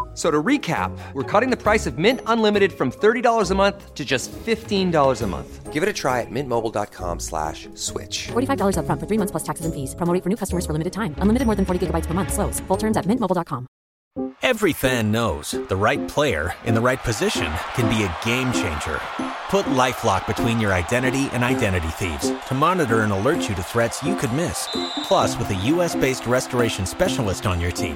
F- So to recap, we're cutting the price of Mint Unlimited from $30 a month to just $15 a month. Give it a try at mintmobile.com slash switch. $45 upfront for three months plus taxes and fees. Promo rate for new customers for limited time. Unlimited more than 40 gigabytes per month. Slows. Full terms at mintmobile.com. Every fan knows the right player in the right position can be a game changer. Put LifeLock between your identity and identity thieves to monitor and alert you to threats you could miss. Plus, with a US-based restoration specialist on your team,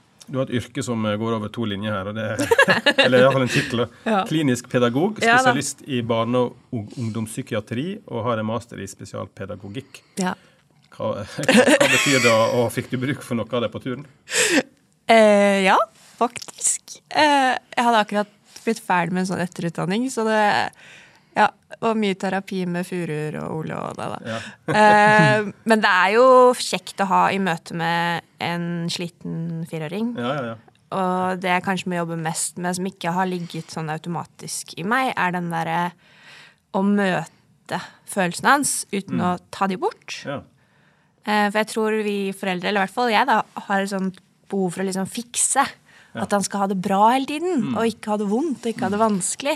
du har et yrke som eh, går over to linjer her. Og det er, eller iallfall en tittel. Ja. Klinisk pedagog, spesialist i barne- og ungdomspsykiatri og har en master i spesialpedagogikk. Ja. Hva, hva betyr det, og fikk du bruk for noe av det på turen? Eh, ja, faktisk. Eh, jeg hadde akkurat blitt ferdig med en sånn etterutdanning, så det ja, og mye terapi med furuer og Ole og det, da. eh, men det er jo kjekt å ha i møte med en sliten fireåring. Ja, ja, ja. Og det jeg kanskje må jobbe mest med, som ikke har ligget sånn automatisk i meg, er den derre å møte følelsene hans uten å ta de bort. ja. Eh, For jeg tror vi foreldre, eller i hvert fall jeg, da, har et sånt behov for å liksom fikse. At han skal ha det bra hele tiden, og ikke ha det vondt og ikke ha det vanskelig.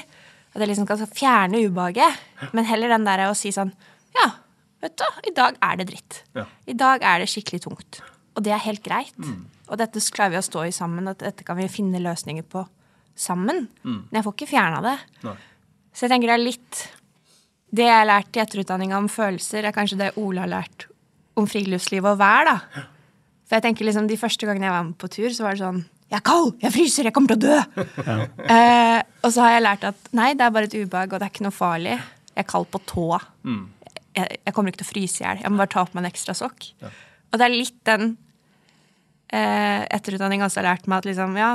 At jeg liksom skal fjerne ubehaget. Men heller den der å si sånn Ja, vet du, i dag er det dritt. Ja. I dag er det skikkelig tungt. Og det er helt greit. Og dette klarer vi å stå i sammen, og dette kan vi finne løsninger på sammen. Men jeg får ikke fjerna det. Nei. Så jeg tenker det er litt Det jeg har lært i etterutdanninga om følelser, er kanskje det Ole har lært om friluftsliv og vær, da. For jeg tenker liksom de første gangene jeg var med på tur, så var det sånn Jeg er kald! Jeg fryser! Jeg kommer til å dø! Eh, og så har jeg lært at nei, det er bare et ubehag, og det er ikke noe farlig. Jeg er kald på tåa. Jeg, jeg kommer ikke til å fryse i hjel. Jeg må bare ta på meg en ekstra sokk. Og det er litt den eh, etterutdanninga også har lært meg at liksom, ja,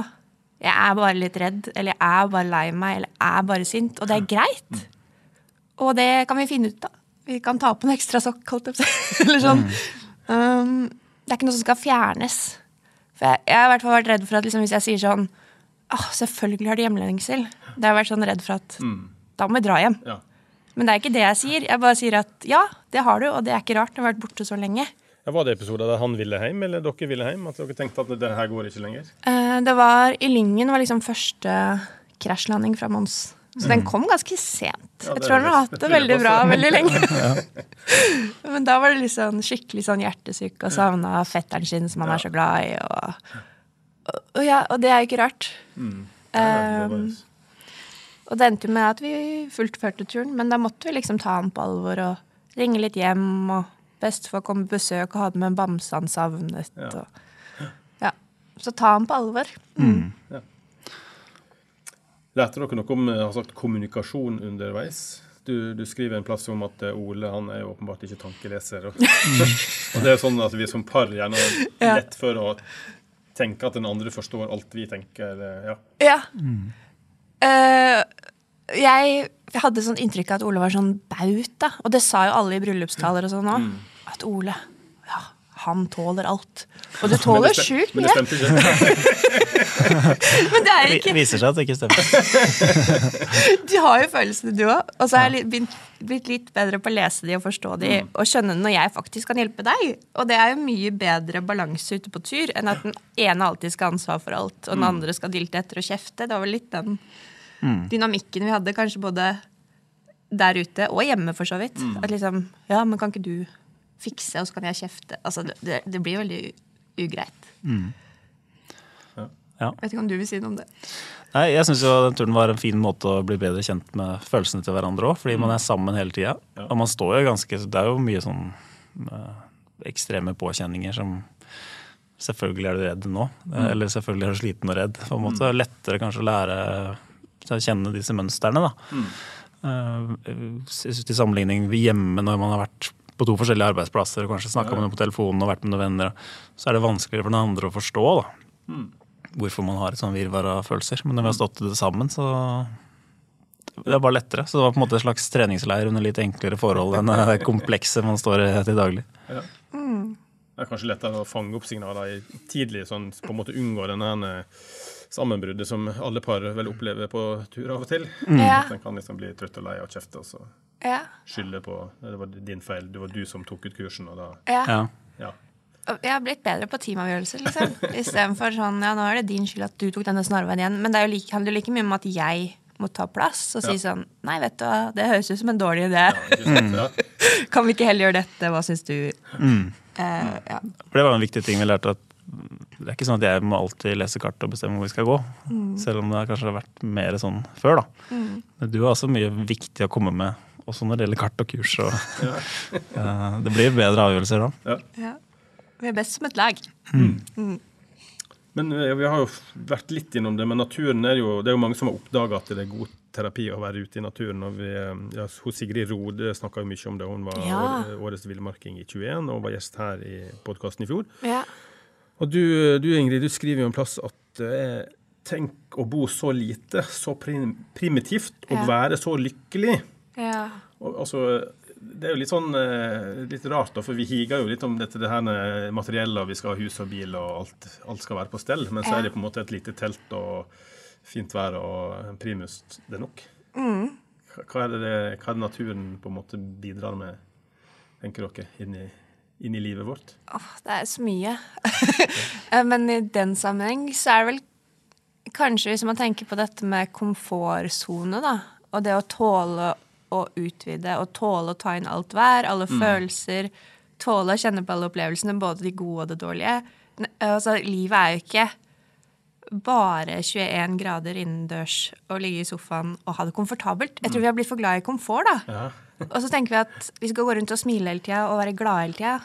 jeg er bare litt redd, eller jeg er bare lei meg, eller jeg er bare sint. Og det er greit. Og det kan vi finne ut av. Vi kan ta på en ekstra sokk, holdt jeg på å si. Eller sånn. Um, det er ikke noe som skal fjernes. For jeg, jeg har i hvert fall vært redd for at liksom, hvis jeg sier sånn ah, Selvfølgelig har du hjemlengsel. Det har jeg vært sånn redd for at da må vi dra hjem. Ja. Men det er ikke det jeg sier. Jeg bare sier at ja, det har du, og det er ikke rart. Du har vært borte så lenge. Ja, Var det episoder der han ville hjem, eller dere ville hjem? At dere tenkte at det her går ikke lenger? Eh, det var I Lyngen var liksom første krasjlanding fra Mons. Så den kom ganske sent. Ja, jeg tror han har hatt det veldig bra veldig lenge. Men da var det sånn skikkelig sånn hjertesyk og savna fetteren sin som han er så glad i. Og, og, og, ja, og det er jo ikke rart. Mm. Um, og det endte jo med at vi fullførte turen, men da måtte vi liksom ta han på alvor og ringe litt hjem. Og bestefar kom på besøk og hadde med en bamse han savnet. Ja. Og, ja. Så ta han på alvor. Lærte dere noe om har sagt, kommunikasjon underveis? Du, du skriver en plass om at eh, Ole han er jo åpenbart ikke tankeleser. Og, og det er jo sånn at vi som par gjerne har lett for å tenke at den andre forstår alt vi tenker. eh, Ja. Ja. Uh, jeg hadde sånn inntrykk av at Ole var sånn bauta, og det sa jo alle i bryllupstaler og sånn òg. At Ole, han tåler alt. Og du tåler sjukt mye. Men det stemte ikke. Men det er ikke Viser seg at det ikke stemmer. Du har jo følelsene, du òg. Og så har jeg blitt litt bedre på å lese de og forstå de, og skjønne når jeg faktisk kan hjelpe deg. Og det er jo mye bedre balanse ute på tur enn at den ene alltid skal ha ansvar for alt, og den andre skal dilte etter og kjefte. Det var vel litt den dynamikken vi hadde, kanskje både der ute og hjemme, for så vidt. At liksom Ja, men kan ikke du fikse, og så kan jeg kjefte? Altså, det, det, blir veldig ugreit. ugreit. Ja. Vet ikke om du vil si noe om det. Nei, jeg syns den turen var en fin måte å bli bedre kjent med følelsene til hverandre òg, fordi man er sammen hele tida. Og man står jo ganske Det er jo mye sånn eh, ekstreme påkjenninger som Selvfølgelig er du redd nå, mm. eller selvfølgelig er du sliten og redd. På en måte Lettere kanskje å lære å kjenne disse mønstrene, da. Eh, jeg synes Til sammenligning hjemme når man har vært på to forskjellige arbeidsplasser og kanskje snakka med noen på telefonen og vært med noen venner, så er det vanskeligere for den andre å forstå da hvorfor man har et sånn virvar av følelser. Men når vi har stått i det sammen, så det er bare lettere. Så det var på en måte et slags treningsleir under litt enklere forhold enn det komplekse man står i til daglig. Det er kanskje lettere å fange opp signaler i tidlig, sånn på en måte unngå denne sammenbruddet som alle par vel opplever på tur av og til. Ja. At en kan liksom bli trøtt og lei og kjefte og så Ja. skylde på det var din feil, det var du som tok ut kursen, og da ja. Ja. ja. Jeg har blitt bedre på teamavgjørelser, liksom. Istedenfor sånn ja, nå er det din skyld at du tok denne snarveien igjen. Men det er jo like, handler jo like mye om at jeg må ta plass og si sånn Nei, vet du hva, det høres ut som en dårlig idé. Ja. Kan vi ikke heller gjøre dette? Hva syns du? Eh, ja. For det var en viktig ting vi lærte at det er ikke sånn at jeg må alltid lese kartet og bestemme hvor vi skal gå. Selv om det kanskje har vært mer sånn før. da. Men du har også mye viktig å komme med, også når det gjelder kart og kurs. Og, Eh, det blir bedre avgjørelser da. ja. Vi er best som et lag. Men eh, vi har jo vært litt innom det, men naturen er jo Det er jo mange som har oppdaga at det er god terapi å være ute i naturen. Og vi, eh, ja, Sigrid Rode snakka jo mye om det. Hun var Ja. årets villmarking i 21 og var gjest her i podkasten i fjor. Ja. Og du, du Ingrid, du skriver jo en plass at eh, tenk å bo så lite, så prim primitivt, og Ja. være så lykkelig. Ja. Og, altså, det er jo litt sånn eh, litt rart, da, for vi higer jo litt om dette det her med materiellet, vi skal ha hus og bil, og alt, alt skal være på stell. Men så er det på en måte et lite telt og fint vær og primus. Det er nok. Mm. Hva- er, det, hva er det naturen på en måte bidrar med, tenker dere, inn i, inn i livet vårt? Åh, det er så mye. Men i den sammenheng så er det vel kanskje hvis man tenker på dette med komfortsone, da, og det å tåle å utvide og tåle å ta inn alt vær, alle følelser, tåle å kjenne på alle opplevelsene, både de gode og det dårlige. Altså, livet er jo ikke bare 21 grader innendørs og ligge i sofaen og ha det komfortabelt. Jeg tror vi har blitt for glad i komfort, da. Og så tenker vi at vi skal gå rundt og smile hele tida og være glade hele tida.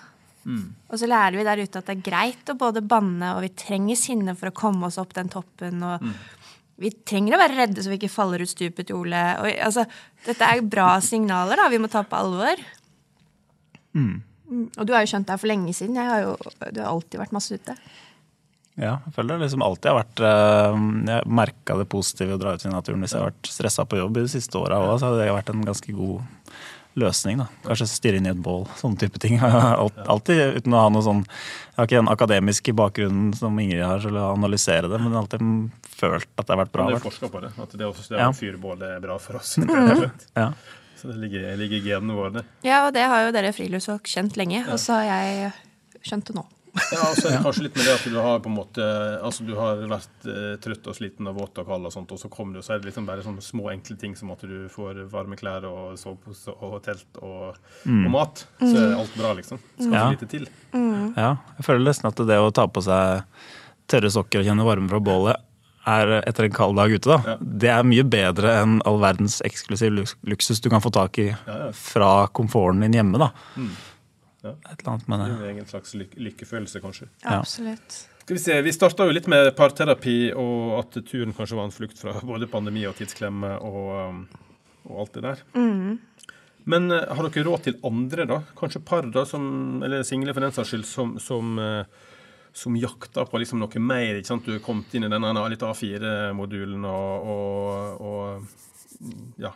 Og så lærer vi der ute at det er greit å både banne, og vi trenger sinne for å komme oss opp den toppen. Og vi trenger å være redde så vi ikke faller ut stupet, Ole. Og, altså, dette er bra signaler da, vi må ta på alvor. Mm. Og du har jo skjønt det her for lenge siden. Jeg har jo, du har alltid vært masse ute. Ja, jeg føler det liksom alltid har vært eh, Jeg merka det positive i å dra ut i naturen hvis jeg har vært stressa på jobb i de siste åra òg, så det vært en ganske god løsning. da. Kanskje stirre inn i et bål, sånne type ting. Alt- Alltid uten å ha noe sånn Jeg har ikke den akademiske bakgrunnen som Ingrid har til å analysere det, men alltid følt at det har vært bra. Men det er vært. forska på det, at det, det Ja. fyrbål er bra for oss. Mm. Ja. Så det ligger, ligger genene våre. der. Ja, og det har jo dere friluftsfolk kjent lenge, og så har jeg skjønt det nå. Ja, altså så er det kanskje litt med det at du har på en måte Altså du har vært eh, trøtt og sliten og våt og kald og sånt, og så kommer du, og så er det liksom bare sånne små, enkle ting som at du får varme klær og sovepose og telt og, og mat. Så er alt bra, liksom. Skal Ja. så lite til. Ja, jeg føler nesten at det å ta på seg tørre sokker og kjenne varme fra bålet er etter en kald dag ute, da. Ja. Det er mye bedre enn all verdens eksklusiv luksus du kan få tak i Ja, ja. fra komforten din hjemme, da. Ja. Et eller annet med Det er en slags lyk lykkefølelse, kanskje. Ja. Absolutt. Skal Vi se, vi starta jo litt med parterapi, og at turen kanskje var en flukt fra både pandemi og tidsklemme. og... um, og alt det der. Men eh, har dere råd til andre, da? Kanskje par, da, som, eller single for den saks skyld, som, som, eh, som jakter på liksom noe mer? ikke sant? Du er kommet inn i denne litt A4-modulen og, og, og mm, ja,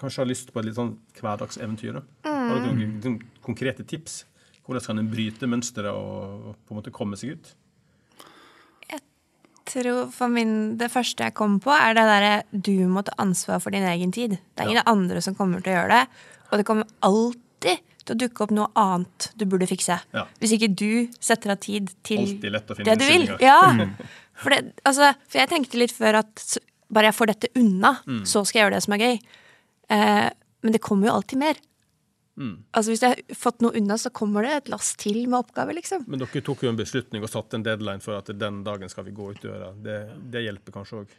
kanskje har lyst på et litt sånn hverdagseventyr. da. Har dere noen liksom, konkrete tips? Hvordan kan en bryte mønsteret og på en måte komme seg ut? Jeg tror for min, Det første jeg kommer på, er det derre du må ta ansvar for din egen tid. Det er ingen andre som kommer til å gjøre det. Og det kommer alltid til å dukke opp noe annet du burde fikse. Ja. Hvis ikke du setter av tid til det du vil. Ja. For, det, altså, for jeg tenkte litt før at bare jeg får dette unna, Mm. så skal jeg gjøre det som er gøy. Eh, men det kommer jo alltid mer. Mm. Altså Hvis jeg har fått noe unna, så kommer det et lass til med oppgaver, liksom. Men dere tok jo en beslutning og satte en deadline for at den dagen skal vi gå ut døra. Det, det hjelper kanskje òg.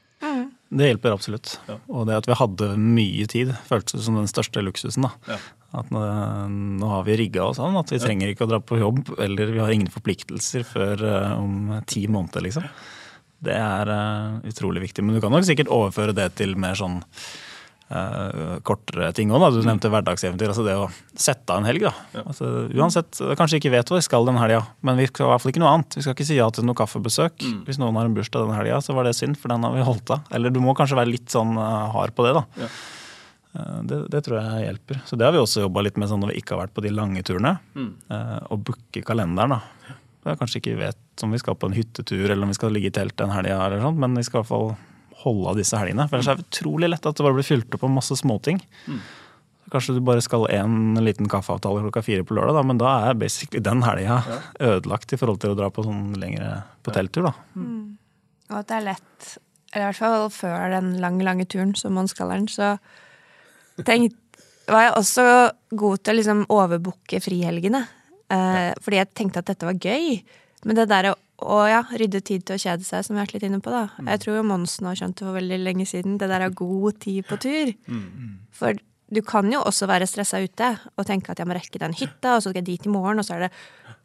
Det hjelper absolutt. Ja. Og det at vi hadde mye tid, føltes som den største luksusen. da. Ja. At nå, nå har vi rigga oss sånn at vi trenger ikke å dra på jobb, eller vi har ingen forpliktelser før uh, om ti måneder, liksom. Det er uh, utrolig viktig. Men du kan nok sikkert overføre det til mer sånn eh, kortere ting òg. Du nevnte hverdagseventyr. altså Det å sette av en helg. da. Altså, uansett, Kanskje ikke vet hva vi skal den helga, men vi skal i hvert fall ikke noe annet. Vi skal ikke si ja til noe kaffebesøk. Hvis noen har en bursdag den helga, så var det synd, for den har vi holdt av. Eller du må kanskje være litt sånn eh, hard på det, da. Ja. Eh, Det, det tror jeg hjelper. Så det har vi også jobba litt med sånn når vi ikke har vært på de lange turene. Mm. Å booke kalenderen, da. Er kanskje ikke vet om vi skal på en hyttetur eller om vi skal ligge i telt en helg, men vi skal i hvert fall holde av disse helgene. For ellers er det utrolig lett at det bare blir fylt opp av masse småting. Mm. Kanskje du bare skal en liten kaffeavtale klokka fire på lørdag, da, men da er basically den helga ødelagt i forhold til å dra på sånn lengre på telttur. da. Og at det er lett, eller i hvert fall før den lange, lange turen, som man skal den, så tenk, var jeg også god til å liksom overbooke frihelgene. Eh, fordi jeg tenkte at dette var gøy. Men det der å å ja, rydde tid til å kjede seg, som vi har vært litt inne på, da. Jeg tror jo Monsen har skjønt det for veldig lenge siden. Det der er god tid på tur. For du kan jo også være stressa ute og tenke at jeg må rekke den hytta, og så skal jeg dit i morgen, og så er det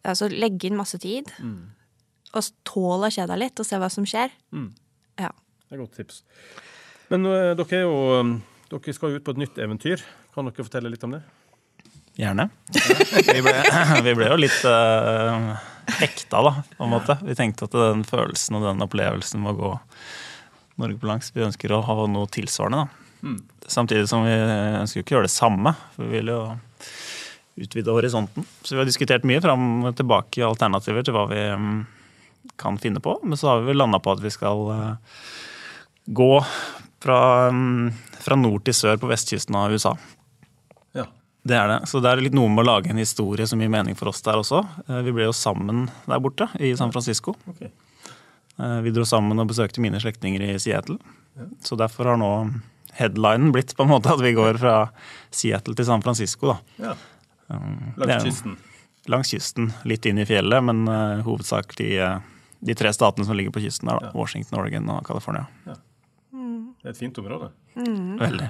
Altså legge inn masse tid. Og tåle å kjede deg litt og se hva som skjer. Ja. Det er godt tips. Men uh, dere er jo um, Dere skal jo ut på et nytt eventyr. Kan dere fortelle litt om det? Gjerne. Vi ble, vi ble jo litt uh, hekta, da, på en måte. Vi tenkte at den følelsen og den opplevelsen må gå Norge på langs Vi ønsker å ha noe tilsvarende, da. Samtidig som vi ønsker ikke å gjøre det samme. For vi vil jo utvide horisonten. Så vi har diskutert mye fram og tilbake alternativer til hva vi mm, kan finne på. Men så har vi landa på at vi skal eh, gå fra, mm, fra nord til sør på vestkysten av USA. Ja. Det er det. Så det er litt noe med å lage en historie som gir mening for oss der også. Eh, Vi ble jo sammen der borte, i San Francisco. Ok. Eh, Vi dro sammen og besøkte mine slektninger i Seattle. Så derfor har nå headlinen blitt på en måte at vi går fra Seattle til San Francisco. da. ja. Langs er kysten. Langs kysten, litt inn i fjellet, men uh, hovedsakelig eh, de tre statene som ligger på kysten der. da. Ja. Washington, Oregon og California. Det er et fint område. Veldig.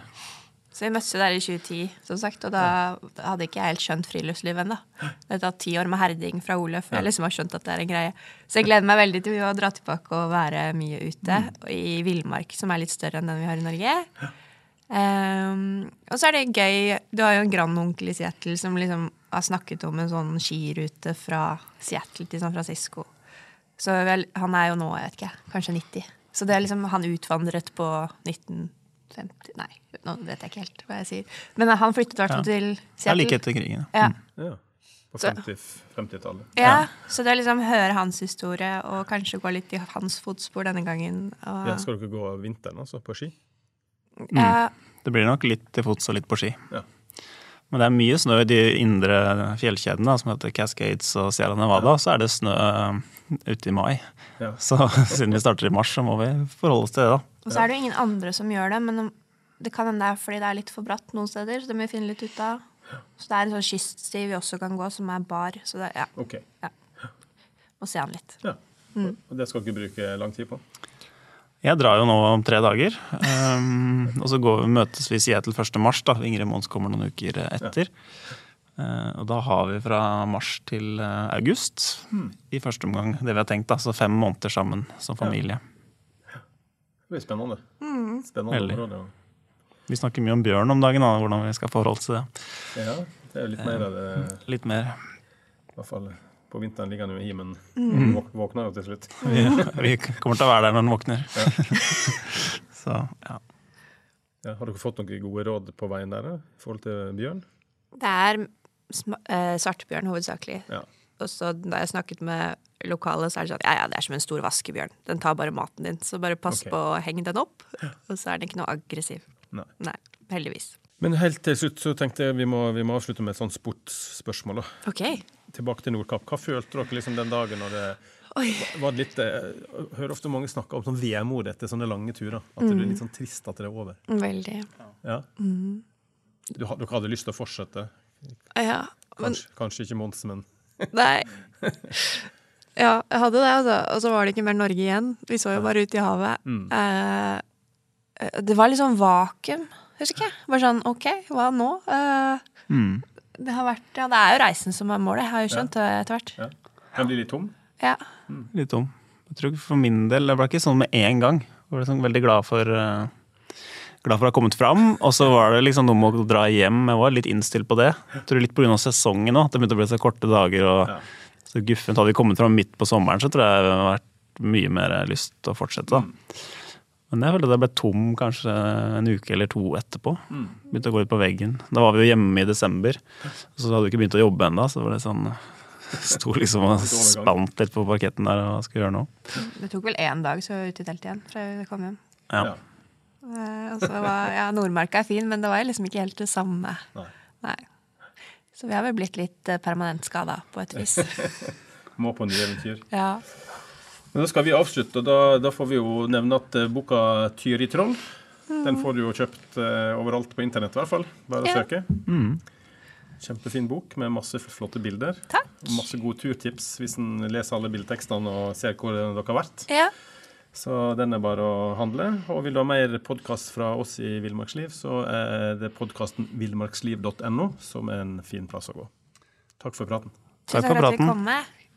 Så vi møttes der i 2010, som sagt, og da hadde ikke jeg helt skjønt friluftsliv ennå. Det har tatt ti år med herding fra Ole før jeg liksom har skjønt at det er en greie. Så jeg gleder meg veldig til å dra tilbake og være mye ute i villmark, som er litt større enn den vi har i Norge. Um, og så er det gøy Du har jo en grandonkel i Seattle som liksom har snakket om en sånn skirute fra Seattle til San Francisco. Så vel, han er jo nå, jeg vet ikke, kanskje 90. Så det er liksom, han utvandret på 1950 Nei, nå vet jeg ikke helt hva jeg sier. Men han flyttet i hvert fall Ja. til Seattle. like etter krigen. Ja. Ja. På 50-tallet. 50-tallet. Ja, Så det er liksom høre hans historie og kanskje gå litt i hans fotspor denne gangen. Og, Ja, skal dere gå vinteren, altså, på ski? ja, Det blir nok litt til fots og litt på ski. Ja. Men det er mye snø i de indre fjellkjedene som heter Cascades og Sierra Nevada. Så er det snø eh, ute i mai. Ja. Så siden vi starter i mars, så må vi forholde oss til det, da. Og så er det jo ingen andre som gjør det, men det kan hende det er fordi det er litt for bratt noen steder. Så det må vi finne litt ut av. Så det er en sånn kyststi vi også kan gå, som er bar. Så det, ja, OK. må se an litt. Ja. Og det skal dere bruke lang tid på? Jeg drar jo nå om tre dager. Um, og så går, møtes vi i til 1. mars. da. Ingrid Mons kommer noen uker etter. Eh, og da har vi fra mars til august august i første omgang det vi har tenkt. da, Så fem måneder sammen som familie. Det blir spennende. Spennende Veldig. område. Vi snakker mye om bjørn om dagen, da, hvordan vi skal forholde oss til det. Ja, det er jo litt mer av det Litt mer. I hvert fall på vinteren ligger han jo i men Mm. Våkner jo til slutt. Vi, vi kommer til å være der når den våkner. Så ja. Ja, har dere fått noen gode råd på veien der i forhold til bjørn? Det er eh, svartbjørn hovedsakelig. Ja. Og så da jeg snakket med lokale, så er det sånn ja, ja, det er som en stor vaskebjørn. Den tar bare maten din, så bare pass okay. på å henge den opp. Og så er den ikke noe aggressiv. Nei. Nei, heldigvis. Men helt til slutt så tenkte jeg vi må, vi må avslutte med et sånt sportsspørsmål. da. OK. Tilbake til Nordkapp. Hva følte dere liksom den dagen når det Oi. var litt eh, Jeg hører ofte mange snakke om sånn vemod etter sånne lange turer. At det er litt sånn trist at det er over. Veldig. Ja. Du, dere hadde lyst til å fortsette? Ja. Men Kanskje, kanskje ikke Mons, men Nei. Ja, jeg hadde det, altså. Og så var det ikke mer Norge igjen. Vi så jo bare ut i havet. Eh, det var litt sånn vakuum, husker jeg. Bare sånn OK, hva nå? Eh, Mm. det har vært Ja, det er jo reisen som er målet. Jeg har jo skjønt det etter hvert. ja. Den blir litt tom? Ja. Litt tom. Jeg tror For min del det ble ikke sånn med en gang. Jeg ble sånn veldig glad for Glad for å ha kommet fram. Og så var det liksom noe med å dra hjem. Jeg var litt innstilt på det. Jeg tror litt pga. sesongen òg. Det begynte å bli så korte dager. og Ja. Så guffent. Hadde vi kommet fram midt på sommeren, så tror jeg det hadde vært mye mer lyst til å fortsette. da. Men jeg følte at jeg ble tom kanskje en uke eller to etterpå. Begynte å gå ut på veggen. Da var vi jo hjemme i desember, så hadde vi ikke begynt å jobbe ennå. Så var det sånn Sto liksom og spant litt på parketten der og skulle gjøre noe. Det tok vel én dag, så ute i teltet igjen fra vi kom hjem. Ja. Ja. Eh, og så var, ja, Nordmarka er fin, men det var liksom ikke helt det samme. Nei. Nei. Så vi har vel blitt litt eh, permanent skada, på et vis. Må på nye eventyr. Ja. Men da skal vi avslutte, og da, da får vi jo nevne at boka 'Tyr i troll' den får du jo kjøpt uh, overalt på internett, i hvert fall. Bare å Ja. søke. Kjempefin bok med masse flotte bilder. Takk. Og masse gode turtips hvis en leser alle bildetekstene og ser hvor dere har vært. ja. Så den er bare å handle. Og vil du ha mer podkast fra oss i Villmarksliv, så er det podkasten villmarksliv.no som er en fin plass å gå. Takk for praten. Takk for praten.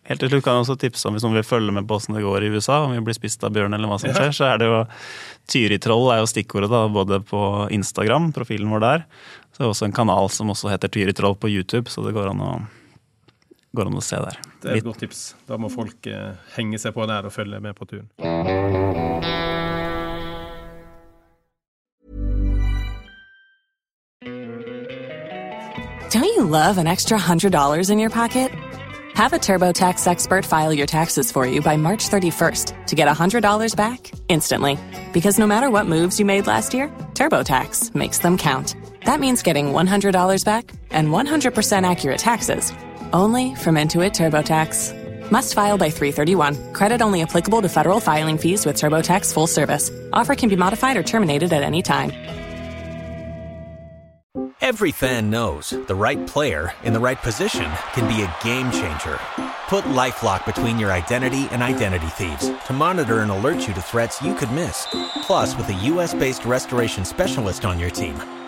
Helt til slutt kan jeg også tipse om hvis noen vil følge med på åssen det går i USA, om vi blir spist av bjørn eller hva som skjer, så er det jo Tyritroll er jo stikkordet, da, både på Instagram, profilen vår der. Så er det også en kanal som også heter Tyritroll på YouTube, så det går an å, går an å se der. Det er et Litt, godt tips. Da må folk eh, henge seg på der og følge med på turen. Don't you love an extra $100 in your pocket? Have a TurboTax expert file your taxes for you by March 31st to get $100 back instantly. Because no matter what moves you made last year, TurboTax makes them count. That means getting $100 back and 100% accurate taxes only from Intuit TurboTax. Must file by 331. Credit only applicable to federal filing fees with TurboTax full service. Offer can be modified or terminated at any time. Every fan knows the right player in the right position can be a game changer. Put LifeLock between your identity and identity thieves to monitor and alert you to threats you could miss. Plus, with a US-based restoration specialist on your team,